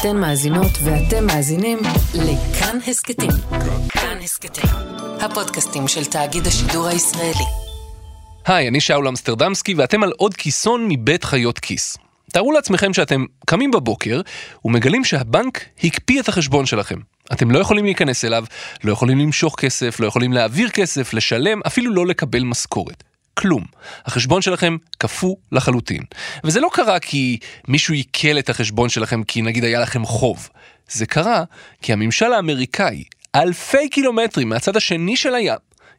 אתן מאזינות ואתם מאזינים לכאן הסכתים. כאן הסכתים, הפודקאסטים של תאגיד השידור הישראלי. היי, אני שאול אמסטרדמסקי ואתם על עוד כיסון מבית חיות כיס. תארו לעצמכם שאתם קמים בבוקר ומגלים שהבנק הקפיא את החשבון שלכם. אתם לא יכולים להיכנס אליו, לא יכולים למשוך כסף, לא יכולים להעביר כסף, לשלם, אפילו לא לקבל משכורת. כלום. החשבון שלכם קפוא לחלוטין. וזה לא קרה כי מישהו עיכל את החשבון שלכם כי נגיד היה לכם חוב. זה קרה כי הממשל האמריקאי, אלפי קילומטרים מהצד השני של הים,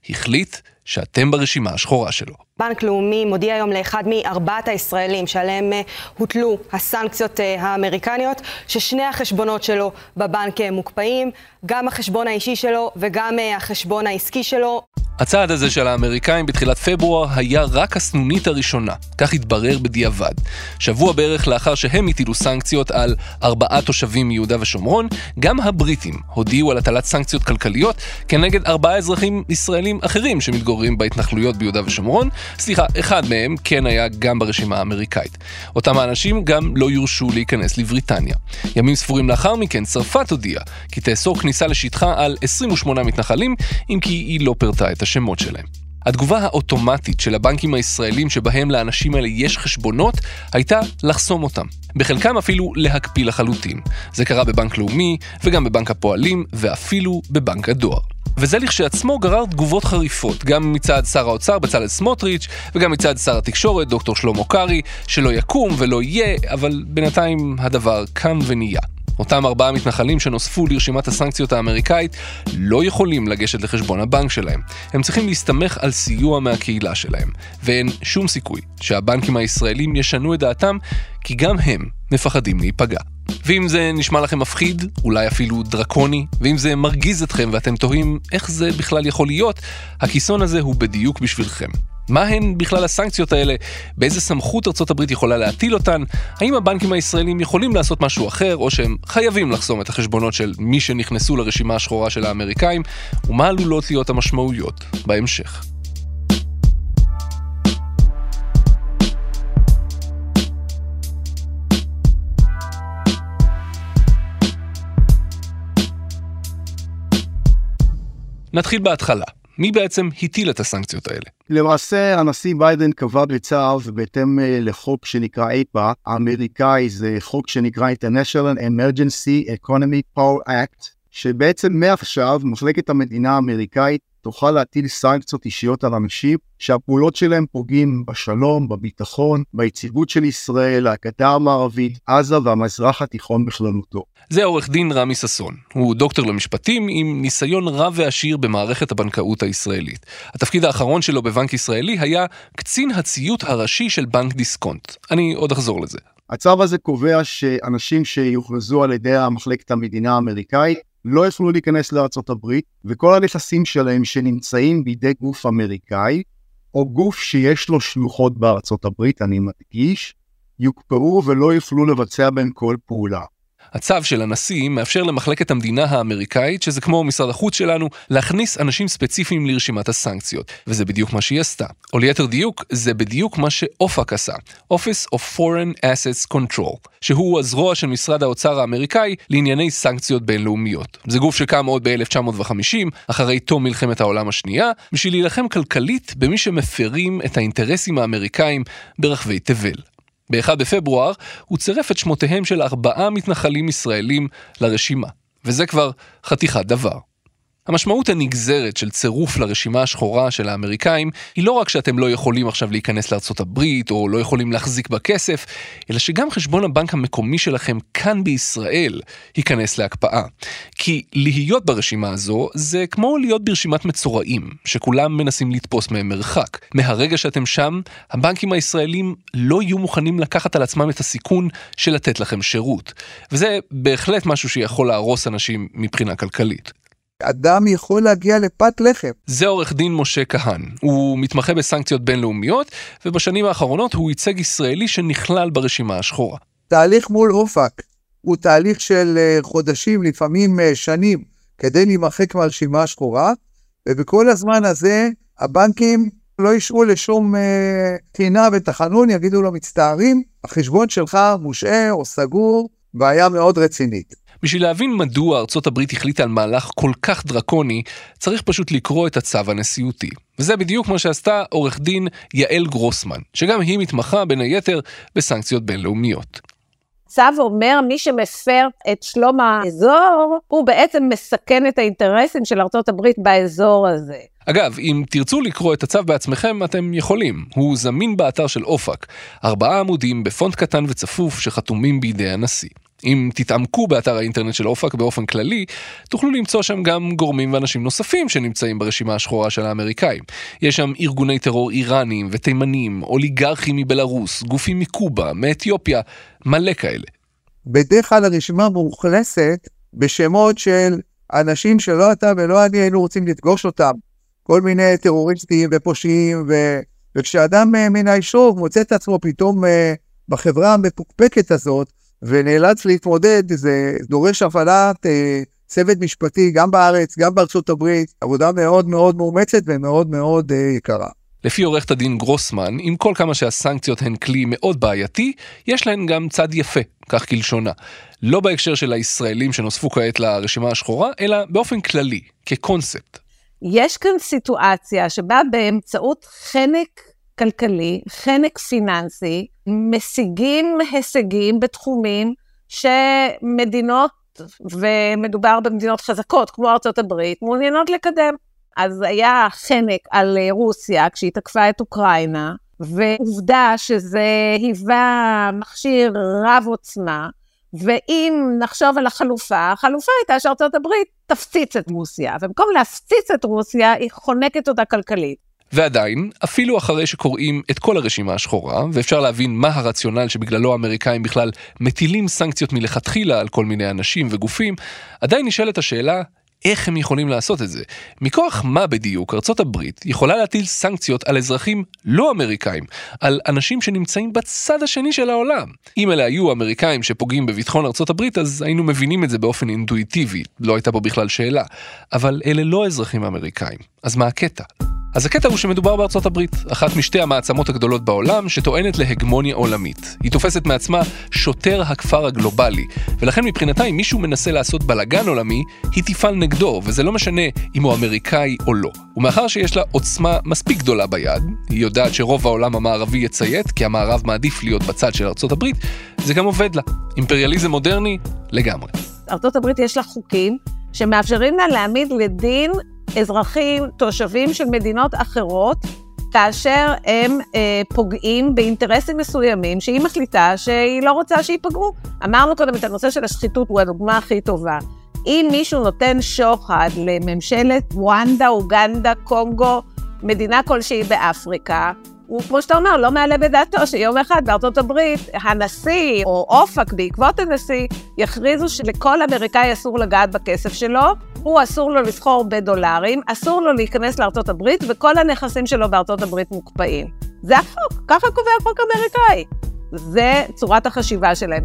החליט שאתם ברשימה השחורה שלו. בנק לאומי מודיע היום לאחד מארבעת הישראלים שעליהם אה, הוטלו הסנקציות אה, האמריקניות, ששני החשבונות שלו בבנק אה, מוקפאים, גם החשבון האישי שלו וגם החשבון העסקי שלו. הצעד הזה של האמריקאים בתחילת פברואר היה רק הסנונית הראשונה, כך התברר בדיעבד. שבוע בערך לאחר שהם הטילו סנקציות על ארבעה תושבים מיהודה ושומרון, גם הבריטים הודיעו על הטלת סנקציות כלכליות כנגד ארבעה אזרחים ישראלים אחרים שמתגוררים בהתנחלויות ביהודה ושומרון. סליחה, אחד מהם כן היה גם ברשימה האמריקאית. אותם האנשים גם לא יורשו להיכנס לבריטניה. ימים ספורים לאחר מכן, צרפת הודיעה כי תאסור כניסה לשטחה על 28 מתנחלים, אם כי היא לא פירטה את השמות שלהם. התגובה האוטומטית של הבנקים הישראלים שבהם לאנשים האלה יש חשבונות, הייתה לחסום אותם. בחלקם אפילו להקפיא לחלוטין. זה קרה בבנק לאומי, וגם בבנק הפועלים, ואפילו בבנק הדואר. וזה לכשעצמו גרר תגובות חריפות, גם מצד שר האוצר בצלאל סמוטריץ', וגם מצד שר התקשורת דוקטור שלמה קרעי, שלא יקום ולא יהיה, אבל בינתיים הדבר קם ונהיה. אותם ארבעה מתנחלים שנוספו לרשימת הסנקציות האמריקאית לא יכולים לגשת לחשבון הבנק שלהם. הם צריכים להסתמך על סיוע מהקהילה שלהם. ואין שום סיכוי שהבנקים הישראלים ישנו את דעתם, כי גם הם מפחדים להיפגע. ואם זה נשמע לכם מפחיד, אולי אפילו דרקוני, ואם זה מרגיז אתכם ואתם תוהים איך זה בכלל יכול להיות, הכיסון הזה הוא בדיוק בשבילכם. מה הן בכלל הסנקציות האלה? באיזה סמכות ארצות הברית יכולה להטיל אותן? האם הבנקים הישראלים יכולים לעשות משהו אחר, או שהם חייבים לחסום את החשבונות של מי שנכנסו לרשימה השחורה של האמריקאים? ומה עלולות להיות המשמעויות בהמשך? נתחיל בהתחלה. מי בעצם הטיל את הסנקציות האלה? למעשה הנשיא ביידן קבע בצו בהתאם אה, לחוק שנקרא איפה, האמריקאי זה חוק שנקרא International Emergency Economic Power Act, שבעצם מעכשיו מחלקת המדינה האמריקאית תוכל להטיל סנקציות אישיות על אנשים שהפעולות שלהם פוגעים בשלום, בביטחון, ביציבות של ישראל, הגדה המערבית, עזה והמזרח התיכון בכללותו. זה עורך דין רמי ששון. הוא דוקטור למשפטים עם ניסיון רב ועשיר במערכת הבנקאות הישראלית. התפקיד האחרון שלו בבנק ישראלי היה קצין הציות הראשי של בנק דיסקונט. אני עוד אחזור לזה. הצו הזה קובע שאנשים שיוכרזו על ידי מחלקת המדינה האמריקאית לא יוכלו להיכנס הברית, וכל הנכסים שלהם שנמצאים בידי גוף אמריקאי, או גוף שיש לו שלוחות בארצות הברית, אני מדגיש, יוקפאו ולא יוכלו לבצע בהם כל פעולה. הצו של הנשיא מאפשר למחלקת המדינה האמריקאית, שזה כמו משרד החוץ שלנו, להכניס אנשים ספציפיים לרשימת הסנקציות. וזה בדיוק מה שהיא עשתה. או ליתר דיוק, זה בדיוק מה שאופק עשה. Office of Foreign Assets Control, שהוא הזרוע של משרד האוצר האמריקאי לענייני סנקציות בינלאומיות. זה גוף שקם עוד ב-1950, אחרי תום מלחמת העולם השנייה, בשביל להילחם כלכלית במי שמפרים את האינטרסים האמריקאים ברחבי תבל. ב-1 בפברואר הוא צירף את שמותיהם של ארבעה מתנחלים ישראלים לרשימה, וזה כבר חתיכת דבר. המשמעות הנגזרת של צירוף לרשימה השחורה של האמריקאים היא לא רק שאתם לא יכולים עכשיו להיכנס לארצות הברית או לא יכולים להחזיק בכסף, אלא שגם חשבון הבנק המקומי שלכם כאן בישראל ייכנס להקפאה. כי להיות ברשימה הזו זה כמו להיות ברשימת מצורעים, שכולם מנסים לתפוס מהם מרחק. מהרגע שאתם שם, הבנקים הישראלים לא יהיו מוכנים לקחת על עצמם את הסיכון של לתת לכם שירות. וזה בהחלט משהו שיכול להרוס אנשים מבחינה כלכלית. אדם יכול להגיע לפת לחם. זה עורך דין משה כהן. הוא מתמחה בסנקציות בינלאומיות, ובשנים האחרונות הוא ייצג ישראלי שנכלל ברשימה השחורה. תהליך מול אופק הוא תהליך של אה, חודשים, לפעמים אה, שנים, כדי להימחק מהרשימה השחורה, ובכל הזמן הזה הבנקים לא אישרו לשום טינה אה, ותחנון, יגידו לו מצטערים, החשבון שלך מושעה או סגור, בעיה מאוד רצינית. בשביל להבין מדוע ארצות הברית החליטה על מהלך כל כך דרקוני, צריך פשוט לקרוא את הצו הנשיאותי. וזה בדיוק מה שעשתה עורך דין יעל גרוסמן, שגם היא מתמחה בין היתר בסנקציות בינלאומיות. צו אומר מי שמפר את שלום האזור, הוא בעצם מסכן את האינטרסים של ארצות הברית באזור הזה. אגב, אם תרצו לקרוא את הצו בעצמכם, אתם יכולים. הוא זמין באתר של אופק. ארבעה עמודים בפונט קטן וצפוף שחתומים בידי הנשיא. אם תתעמקו באתר האינטרנט של אופק באופן כללי, תוכלו למצוא שם גם גורמים ואנשים נוספים שנמצאים ברשימה השחורה של האמריקאים. יש שם ארגוני טרור איראנים ותימנים, אוליגרכים מבלארוס, גופים מקובה, מאתיופיה, מלא כאלה. בדרך כלל הרשימה מאוכלסת בשמות של אנשים שלא אתה ולא אני היינו רוצים לפגוש אותם. כל מיני טרוריסטים ופושעים, ו... וכשאדם אה, מן היישוב מוצא את עצמו פתאום אה, בחברה המפוקפקת הזאת, ונאלץ להתמודד, זה דורש הפעלת אה, צוות משפטי גם בארץ, גם בארצות הברית, עבודה מאוד מאוד מאומצת ומאוד מאוד אה, יקרה. לפי עורכת הדין גרוסמן, עם כל כמה שהסנקציות הן כלי מאוד בעייתי, יש להן גם צד יפה, כך כלשונה. לא בהקשר של הישראלים שנוספו כעת לרשימה השחורה, אלא באופן כללי, כקונספט. יש כאן סיטואציה שבה באמצעות חנק כלכלי, חנק פיננסי, משיגים הישגים בתחומים שמדינות, ומדובר במדינות חזקות כמו ארצות הברית, מעוניינות לקדם. אז היה חנק על רוסיה כשהיא תקפה את אוקראינה, ועובדה שזה היווה מכשיר רב עוצמה, ואם נחשוב על החלופה, החלופה הייתה שארצות הברית תפציץ את רוסיה, ובמקום להפציץ את רוסיה, היא חונקת אותה כלכלית. ועדיין, אפילו אחרי שקוראים את כל הרשימה השחורה, ואפשר להבין מה הרציונל שבגללו האמריקאים בכלל מטילים סנקציות מלכתחילה על כל מיני אנשים וגופים, עדיין נשאלת השאלה, איך הם יכולים לעשות את זה? מכוח מה בדיוק ארצות הברית יכולה להטיל סנקציות על אזרחים לא אמריקאים, על אנשים שנמצאים בצד השני של העולם? אם אלה היו אמריקאים שפוגעים בביטחון ארצות הברית, אז היינו מבינים את זה באופן אינטואיטיבי, לא הייתה פה בכלל שאלה. אבל אלה לא אזרחים אמריקאים, אז מה הקטע? אז הקטע הוא שמדובר בארצות הברית, אחת משתי המעצמות הגדולות בעולם שטוענת להגמוניה עולמית. היא תופסת מעצמה שוטר הכפר הגלובלי, ולכן מבחינתה אם מישהו מנסה לעשות בלאגן עולמי, היא תפעל נגדו, וזה לא משנה אם הוא אמריקאי או לא. ומאחר שיש לה עוצמה מספיק גדולה ביד, היא יודעת שרוב העולם המערבי יציית, כי המערב מעדיף להיות בצד של ארצות הברית, זה גם עובד לה. אימפריאליזם מודרני לגמרי. ארצות הברית יש לה חוקים שמאפשרים לה להעמיד לדין אזרחים, תושבים של מדינות אחרות, כאשר הם אה, פוגעים באינטרסים מסוימים שהיא מחליטה שהיא לא רוצה שייפגעו. אמרנו קודם את הנושא של השחיתות הוא הדוגמה הכי טובה. אם מישהו נותן שוחד לממשלת וונדה, אוגנדה, קונגו, מדינה כלשהי באפריקה, הוא, כמו שאתה אומר, לא מעלה בדעתו שיום אחד בארצות הברית, הנשיא או אופק בעקבות הנשיא, יכריזו שלכל אמריקאי אסור לגעת בכסף שלו, הוא אסור לו לסחור בדולרים, אסור לו להיכנס לארצות הברית, וכל הנכסים שלו בארצות הברית מוקפאים. זה החוק, ככה קובע החוק אמריקאי. זה צורת החשיבה שלהם.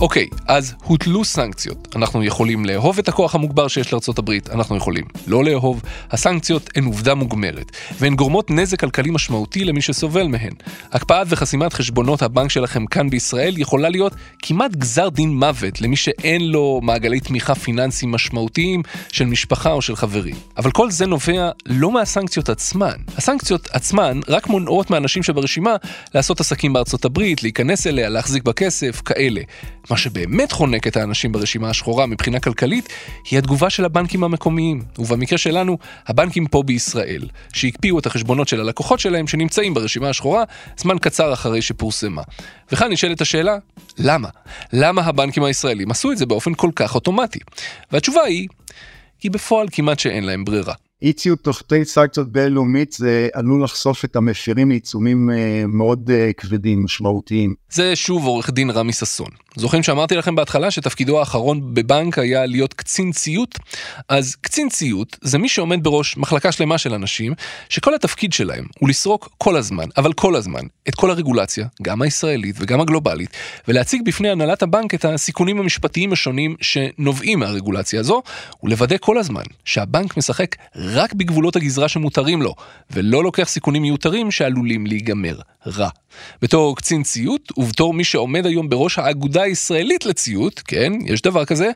אוקיי, אז הוטלו סנקציות. אנחנו יכולים לאהוב את הכוח המוגבר שיש לארצות הברית, אנחנו יכולים לא לאהוב. הסנקציות הן עובדה מוגמרת, והן גורמות נזק כלכלי משמעותי למי שסובל מהן. הקפאת וחסימת חשבונות הבנק שלכם כאן בישראל יכולה להיות כמעט גזר דין מוות למי שאין לו מעגלי תמיכה פיננסיים משמעותיים של משפחה או של חברים. אבל כל זה נובע לא מהסנקציות עצמן. הסנקציות עצמן רק מונעות מאנשים שברשימה לעשות עסקים בארצות הברית, להיכנס אליה, להחזיק בכסף, כאלה. מה שבאמת חונק את האנשים ברשימה השחורה מבחינה כלכלית, היא התגובה של הבנקים המקומיים, ובמקרה שלנו, הבנקים פה בישראל, שהקפיאו את החשבונות של הלקוחות שלהם שנמצאים ברשימה השחורה זמן קצר אחרי שפורסמה. וכאן נשאלת השאלה, למה? למה הבנקים הישראלים עשו את זה באופן כל כך אוטומטי? והתשובה היא, כי בפועל כמעט שאין להם ברירה. אי ציות תחתי סנקציות בינלאומית זה עלול לחשוף את המפירים לעיצומים אה, מאוד אה, כבדים, משמעותיים. זה שוב עורך דין רמי ששון. זוכרים שאמרתי לכם בהתחלה שתפקידו האחרון בבנק היה להיות קצין ציות? אז קצין ציות זה מי שעומד בראש מחלקה שלמה של אנשים, שכל התפקיד שלהם הוא לסרוק כל הזמן, אבל כל הזמן, את כל הרגולציה, גם הישראלית וגם הגלובלית, ולהציג בפני הנהלת הבנק את הסיכונים המשפטיים השונים שנובעים מהרגולציה הזו, ולוודא כל הזמן שהבנק משחק רק בגבולות הגזרה שמותרים לו, ולא לוקח סיכונים מיותרים שעלולים להיגמר רע. בתור קצין ציות, ובתור מי שעומד היום בראש האגודה הישראלית לציות, כן, יש דבר כזה,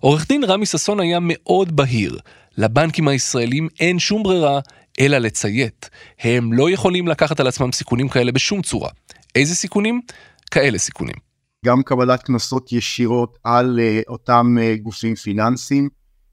עורך דין רמי ששון היה מאוד בהיר. לבנקים הישראלים אין שום ברירה אלא לציית. הם לא יכולים לקחת על עצמם סיכונים כאלה בשום צורה. איזה סיכונים? כאלה סיכונים. גם קבלת קנסות ישירות על uh, אותם uh, גופים פיננסיים,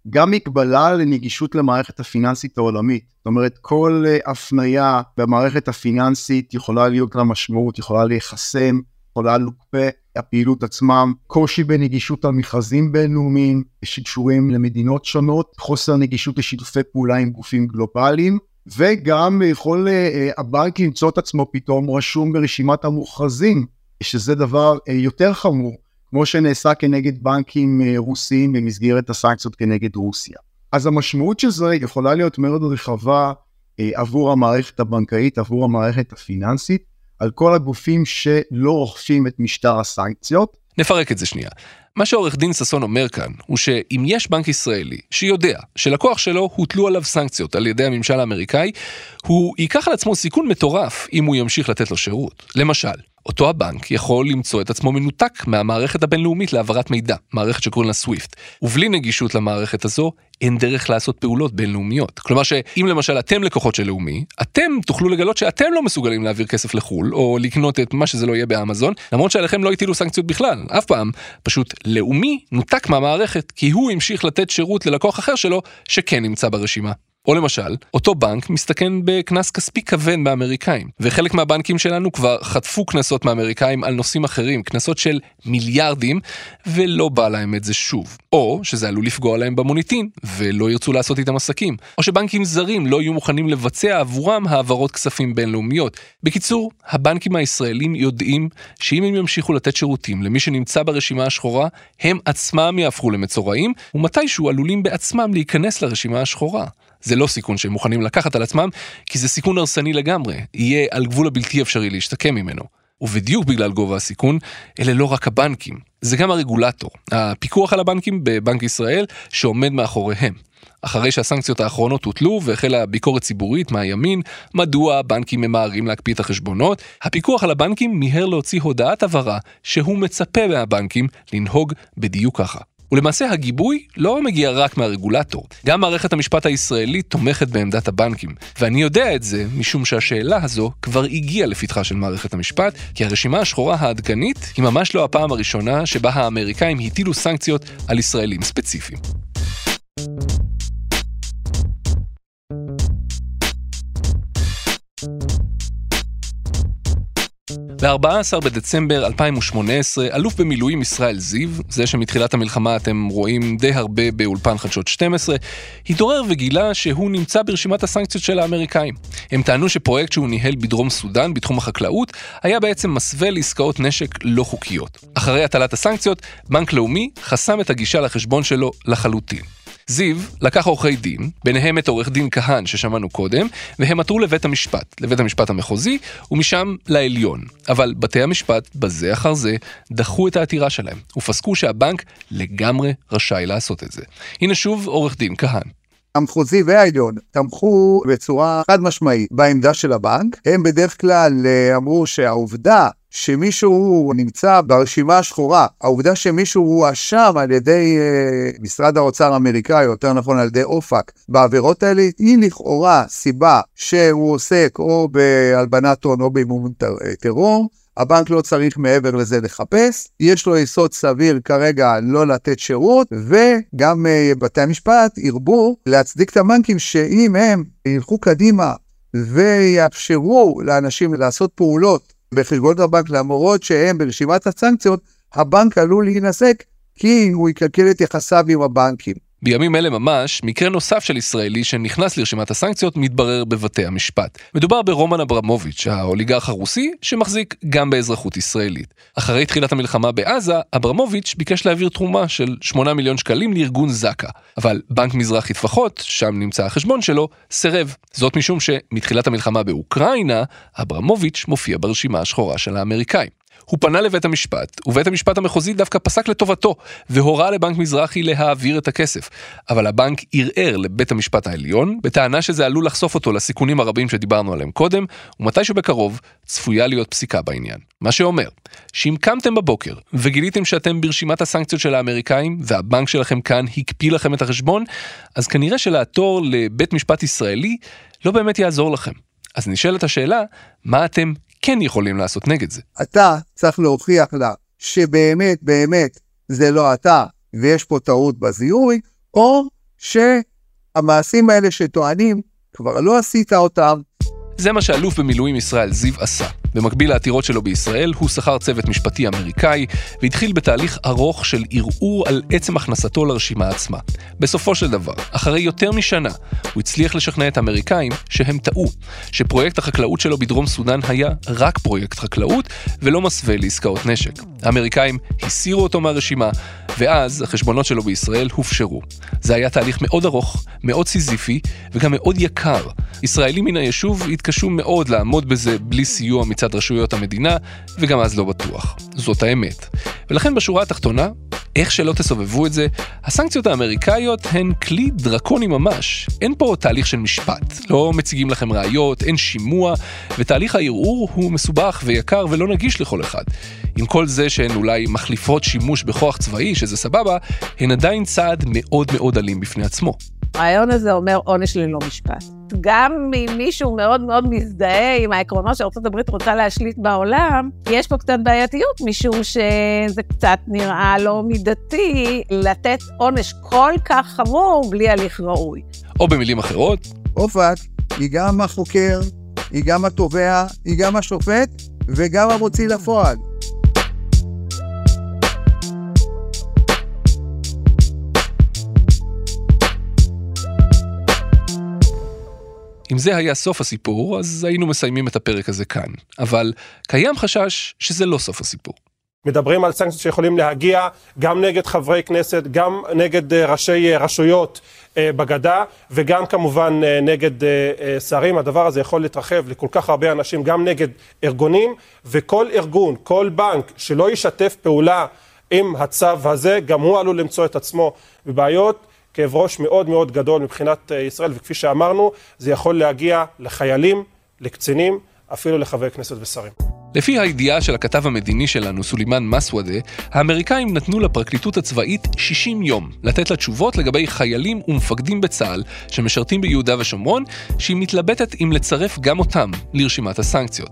גם מגבלה לנגישות למערכת הפיננסית העולמית. זאת אומרת, כל uh, הפניה במערכת הפיננסית יכולה להיות לה משמעות, יכולה להיחסם, יכולה לוקפה הפעילות עצמם, קושי בנגישות המכרזים בינלאומיים שקשורים למדינות שונות, חוסר נגישות לשיתופי פעולה עם גופים גלובליים, וגם יכול uh, הבנק למצוא את עצמו פתאום רשום ברשימת המוכרזים, שזה דבר uh, יותר חמור. כמו שנעשה כנגד בנקים אה, רוסיים במסגרת הסנקציות כנגד רוסיה. אז המשמעות של זה יכולה להיות מאוד רחבה אה, עבור המערכת הבנקאית, עבור המערכת הפיננסית, על כל הגופים שלא אוכפים את משטר הסנקציות. נפרק את זה שנייה. מה שעורך דין ששון אומר כאן, הוא שאם יש בנק ישראלי שיודע שלקוח שלו הוטלו עליו סנקציות על ידי הממשל האמריקאי, הוא ייקח על עצמו סיכון מטורף אם הוא ימשיך לתת לו שירות. למשל, אותו הבנק יכול למצוא את עצמו מנותק מהמערכת הבינלאומית להעברת מידע, מערכת שקוראים לה סוויפט. ובלי נגישות למערכת הזו, אין דרך לעשות פעולות בינלאומיות. כלומר שאם למשל אתם לקוחות של לאומי, אתם תוכלו לגלות שאתם לא מסוגלים להעביר כסף לחו"ל, או לקנות את מה שזה לא יהיה באמזון, למרות שעליכם לא הטילו סנקציות בכלל, אף פעם. פשוט לאומי נותק מהמערכת, כי הוא המשיך לתת שירות ללקוח אחר שלו, שכן נמצא ברשימה. או למשל, אותו בנק מסתכן בקנס כספי כבד מאמריקאים, וחלק מהבנקים שלנו כבר חטפו קנסות מאמריקאים על נושאים אחרים, קנסות של מיליארדים, ולא בא להם את זה שוב. או שזה עלול לפגוע להם במוניטין, ולא ירצו לעשות איתם עסקים. או שבנקים זרים לא יהיו מוכנים לבצע עבורם העברות כספים בינלאומיות. בקיצור, הבנקים הישראלים יודעים שאם הם ימשיכו לתת שירותים למי שנמצא ברשימה השחורה, הם עצמם יהפכו למצורעים, ומתישהו עלולים בעצמם להיכנס לרשימה השחורה. זה לא סיכון שהם מוכנים לקחת על עצמם, כי זה סיכון הרסני לגמרי, יהיה על גבול הבלתי אפשרי להשתקם ממנו. ובדיוק בגלל גובה הסיכון, אלה לא רק הבנקים, זה גם הרגולטור, הפיקוח על הבנקים בבנק ישראל שעומד מאחוריהם. אחרי שהסנקציות האחרונות הוטלו והחלה ביקורת ציבורית מהימין, מדוע הבנקים ממהרים להקפיא את החשבונות, הפיקוח על הבנקים מיהר להוציא הודעת הבהרה שהוא מצפה מהבנקים לנהוג בדיוק ככה. ולמעשה הגיבוי לא מגיע רק מהרגולטור, גם מערכת המשפט הישראלית תומכת בעמדת הבנקים. ואני יודע את זה משום שהשאלה הזו כבר הגיעה לפתחה של מערכת המשפט, כי הרשימה השחורה העדכנית היא ממש לא הפעם הראשונה שבה האמריקאים הטילו סנקציות על ישראלים ספציפיים. ב-14 בדצמבר 2018, אלוף במילואים ישראל זיו, זה שמתחילת המלחמה אתם רואים די הרבה באולפן חדשות 12, התעורר וגילה שהוא נמצא ברשימת הסנקציות של האמריקאים. הם טענו שפרויקט שהוא ניהל בדרום סודאן, בתחום החקלאות, היה בעצם מסווה לעסקאות נשק לא חוקיות. אחרי הטלת הסנקציות, בנק לאומי חסם את הגישה לחשבון שלו לחלוטין. זיו לקח עורכי דין, ביניהם את עורך דין כהן ששמענו קודם, והם עתרו לבית המשפט, לבית המשפט המחוזי, ומשם לעליון. אבל בתי המשפט, בזה אחר זה, דחו את העתירה שלהם, ופסקו שהבנק לגמרי רשאי לעשות את זה. הנה שוב עורך דין כהן. המחוזי והעליון תמכו בצורה חד משמעית בעמדה של הבנק. הם בדרך כלל אה, אמרו שהעובדה שמישהו נמצא ברשימה השחורה, העובדה שמישהו הואשם על ידי uh, משרד האוצר האמריקאי, יותר נכון על ידי אופק, בעבירות האלה, היא לכאורה סיבה שהוא עוסק או בהלבנת הון או במימון טרור. הבנק לא צריך מעבר לזה לחפש, יש לו יסוד סביר כרגע לא לתת שירות, וגם uh, בתי המשפט ירבו להצדיק את הבנקים שאם הם ילכו קדימה ויאפשרו לאנשים לעשות פעולות בחשבונות הבנק, למרות שהם ברשימת הסנקציות, הבנק עלול להינזק כי הוא יקלקל את יחסיו עם הבנקים. בימים אלה ממש, מקרה נוסף של ישראלי שנכנס לרשימת הסנקציות מתברר בבתי המשפט. מדובר ברומן אברמוביץ', האוליגרך הרוסי, שמחזיק גם באזרחות ישראלית. אחרי תחילת המלחמה בעזה, אברמוביץ' ביקש להעביר תרומה של 8 מיליון שקלים לארגון זק"א. אבל בנק מזרחי טפחות, שם נמצא החשבון שלו, סירב. זאת משום שמתחילת המלחמה באוקראינה, אברמוביץ' מופיע ברשימה השחורה של האמריקאים. הוא פנה לבית המשפט, ובית המשפט המחוזי דווקא פסק לטובתו, והורה לבנק מזרחי להעביר את הכסף. אבל הבנק ערער לבית המשפט העליון, בטענה שזה עלול לחשוף אותו לסיכונים הרבים שדיברנו עליהם קודם, ומתישהו בקרוב צפויה להיות פסיקה בעניין. מה שאומר, שאם קמתם בבוקר וגיליתם שאתם ברשימת הסנקציות של האמריקאים, והבנק שלכם כאן הקפיא לכם את החשבון, אז כנראה שלעתור לבית משפט ישראלי לא באמת יעזור לכם. אז נשאלת השאלה, מה אתם כן יכולים לעשות נגד זה. אתה צריך להוכיח לה שבאמת באמת זה לא אתה ויש פה טעות בזיהוי, או שהמעשים האלה שטוענים, כבר לא עשית אותם. זה מה שאלוף במילואים ישראל זיו עשה. במקביל לעתירות שלו בישראל, הוא שכר צוות משפטי אמריקאי, והתחיל בתהליך ארוך של ערעור על עצם הכנסתו לרשימה עצמה. בסופו של דבר, אחרי יותר משנה, הוא הצליח לשכנע את האמריקאים שהם טעו, שפרויקט החקלאות שלו בדרום סודאן היה רק פרויקט חקלאות, ולא מסווה לעסקאות נשק. האמריקאים הסירו אותו מהרשימה, ואז החשבונות שלו בישראל הופשרו. זה היה תהליך מאוד ארוך, מאוד סיזיפי, וגם מאוד יקר. ישראלים מן היישוב התקשו מאוד לעמוד בזה בלי סיוע מצד מצד רשויות המדינה, וגם אז לא בטוח. זאת האמת. ולכן בשורה התחתונה, איך שלא תסובבו את זה, הסנקציות האמריקאיות הן כלי דרקוני ממש. אין פה תהליך של משפט, לא מציגים לכם ראיות, אין שימוע, ותהליך הערעור הוא מסובך ויקר ולא נגיש לכל אחד. עם כל זה שהן אולי מחליפות שימוש בכוח צבאי, שזה סבבה, הן עדיין צעד מאוד מאוד אלים בפני עצמו. הרעיון הזה אומר עונש ללא משפט. גם אם מישהו מאוד מאוד מזדהה עם העקרונות שארה"ב רוצה להשליט בעולם, יש פה קצת בעייתיות, משום שזה קצת נראה לא מידתי לתת עונש כל כך חמור בלי הליך ראוי. או במילים אחרות, עופת היא גם החוקר, היא גם התובע, היא גם השופט וגם המוציא לפועל. אם זה היה סוף הסיפור, אז היינו מסיימים את הפרק הזה כאן. אבל קיים חשש שזה לא סוף הסיפור. מדברים על סנקציות שיכולים להגיע גם נגד חברי כנסת, גם נגד אה, ראשי אה, רשויות אה, בגדה, וגם כמובן נגד שרים. הדבר הזה יכול להתרחב לכל כך הרבה אנשים, גם נגד ארגונים, וכל ארגון, כל בנק שלא ישתף פעולה עם הצו הזה, גם הוא עלול למצוא את עצמו בבעיות. כאב ראש מאוד מאוד גדול מבחינת אה, ישראל, וכפי שאמרנו, זה יכול להגיע לחיילים, לקצינים, אפילו לחברי כנסת ושרים. לפי הידיעה של הכתב המדיני שלנו, סולימאן מסוודה, האמריקאים נתנו לפרקליטות הצבאית 60 יום לתת לה תשובות לגבי חיילים ומפקדים בצה"ל שמשרתים ביהודה ושומרון, שהיא מתלבטת אם לצרף גם אותם לרשימת הסנקציות.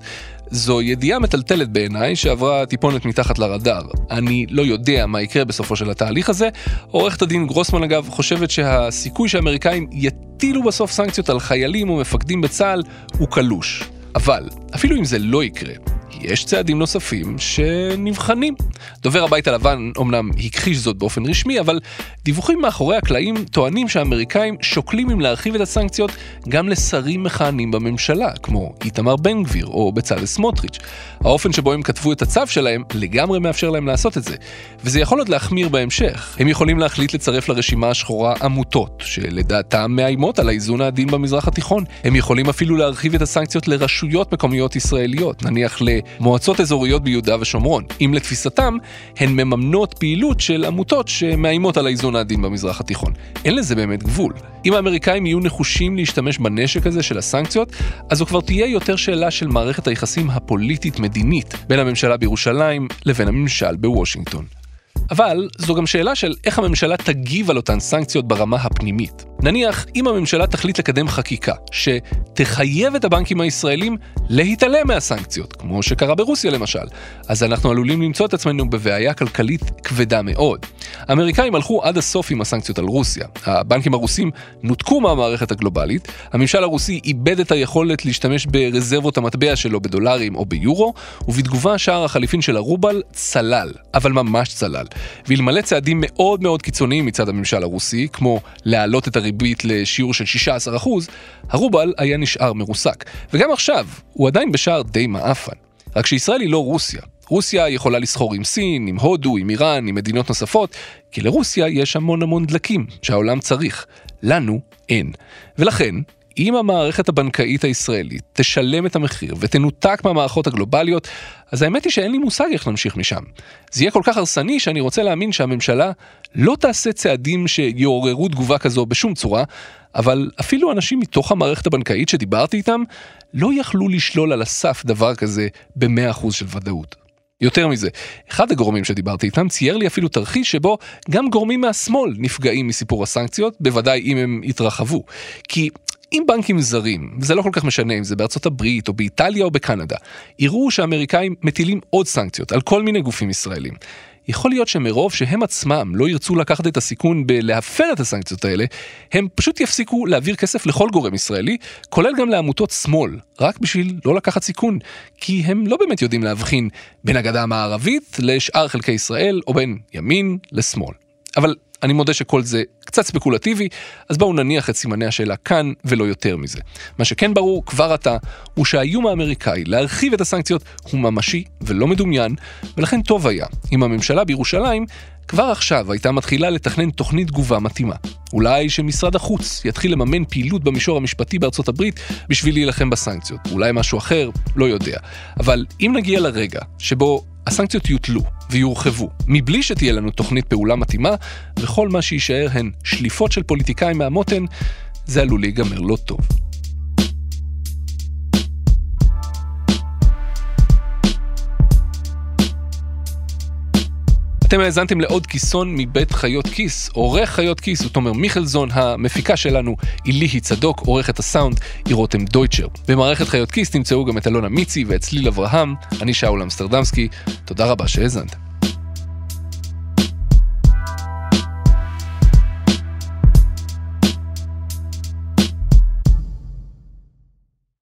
זו ידיעה מטלטלת בעיניי שעברה טיפונת מתחת לרדאר. אני לא יודע מה יקרה בסופו של התהליך הזה. עורכת הדין גרוסמן אגב חושבת שהסיכוי שהאמריקאים יטילו בסוף סנקציות על חיילים ומפקדים בצה"ל הוא קלוש. אבל, אפילו אם זה לא יקרה, יש צעדים נוספים שנבחנים. דובר הבית הלבן אומנם הכחיש זאת באופן רשמי, אבל דיווחים מאחורי הקלעים טוענים שהאמריקאים שוקלים אם להרחיב את הסנקציות גם לשרים מכהנים בממשלה, כמו איתמר בן גביר או בצלאל סמוטריץ'. האופן שבו הם כתבו את הצו שלהם לגמרי מאפשר להם לעשות את זה, וזה יכול עוד להחמיר בהמשך. הם יכולים להחליט לצרף לרשימה השחורה עמותות, שלדעתם מאיימות על האיזון העדין במזרח התיכון. הם יכולים אפילו להרחיב את הסנקציות לרשויות מקומיות ישראליות, נניח למועצות אזוריות ביהודה ושומרון, אם לתפיסתם הן מממנות פעילות של עמותות שמאיימות על האיזון העדין במזרח התיכון. אין לזה באמת גבול. אם האמריקאים יהיו נחושים להשתמש בנשק הזה של הסנקציות, אז זו כבר תהיה יותר שאלה של מערכת היחסים הפוליטית-מדינית בין הממשלה בירושלים לבין הממשל בוושינגטון. אבל זו גם שאלה של איך הממשלה תגיב על אותן סנקציות ברמה הפנימית. נניח אם הממשלה תחליט לקדם חקיקה שתחייב את הבנקים הישראלים להתעלם מהסנקציות, כמו שקרה ברוסיה למשל, אז אנחנו עלולים למצוא את עצמנו בבעיה כלכלית כבדה מאוד. האמריקאים הלכו עד הסוף עם הסנקציות על רוסיה. הבנקים הרוסים נותקו מהמערכת הגלובלית, הממשל הרוסי איבד את היכולת להשתמש ברזרבות המטבע שלו בדולרים או ביורו, ובתגובה שער החליפין של הרובל צלל, אבל ממש צלל. ואלמלא צעדים מאוד מאוד קיצוניים מצד הממשל הרוסי, כמו להעלות את הריבית לשיעור של 16%, הרובל היה נשאר מרוסק. וגם עכשיו, הוא עדיין בשער די מעפן. רק שישראל היא לא רוסיה. רוסיה יכולה לסחור עם סין, עם הודו, עם איראן, עם מדינות נוספות, כי לרוסיה יש המון המון דלקים שהעולם צריך. לנו אין. ולכן, אם המערכת הבנקאית הישראלית תשלם את המחיר ותנותק מהמערכות הגלובליות, אז האמת היא שאין לי מושג איך נמשיך משם. זה יהיה כל כך הרסני שאני רוצה להאמין שהממשלה לא תעשה צעדים שיעוררו תגובה כזו בשום צורה, אבל אפילו אנשים מתוך המערכת הבנקאית שדיברתי איתם, לא יכלו לשלול על הסף דבר כזה ב-100% של ודאות. יותר מזה, אחד הגורמים שדיברתי איתם צייר לי אפילו תרחיש שבו גם גורמים מהשמאל נפגעים מסיפור הסנקציות, בוודאי אם הם יתרחבו. כי אם בנקים זרים, וזה לא כל כך משנה אם זה בארצות הברית או באיטליה או בקנדה, יראו שהאמריקאים מטילים עוד סנקציות על כל מיני גופים ישראלים. יכול להיות שמרוב שהם עצמם לא ירצו לקחת את הסיכון בלהפר את הסנקציות האלה, הם פשוט יפסיקו להעביר כסף לכל גורם ישראלי, כולל גם לעמותות שמאל, רק בשביל לא לקחת סיכון, כי הם לא באמת יודעים להבחין בין הגדה המערבית לשאר חלקי ישראל, או בין ימין לשמאל. אבל אני מודה שכל זה קצת ספקולטיבי, אז בואו נניח את סימני השאלה כאן ולא יותר מזה. מה שכן ברור כבר עתה, הוא שהאיום האמריקאי להרחיב את הסנקציות הוא ממשי ולא מדומיין, ולכן טוב היה אם הממשלה בירושלים כבר עכשיו הייתה מתחילה לתכנן תוכנית תגובה מתאימה. אולי שמשרד החוץ יתחיל לממן פעילות במישור המשפטי בארצות הברית בשביל להילחם בסנקציות. אולי משהו אחר, לא יודע. אבל אם נגיע לרגע שבו הסנקציות יוטלו ויורחבו, מבלי שתהיה לנו תוכנית פעולה מתאימה, וכל מה שיישאר הן שליפות של פוליטיקאים מהמותן, זה עלול להיגמר לא טוב. אתם האזנתם לעוד כיסון מבית חיות כיס. עורך חיות כיס הוא תומר מיכלזון, המפיקה שלנו היא ליהי צדוק, עורכת הסאונד היא רותם דויטשר. במערכת חיות כיס תמצאו גם את אלונה מיצי ואת צליל אברהם, אני שאול אמסטרדמסקי, תודה רבה שהאזנתם.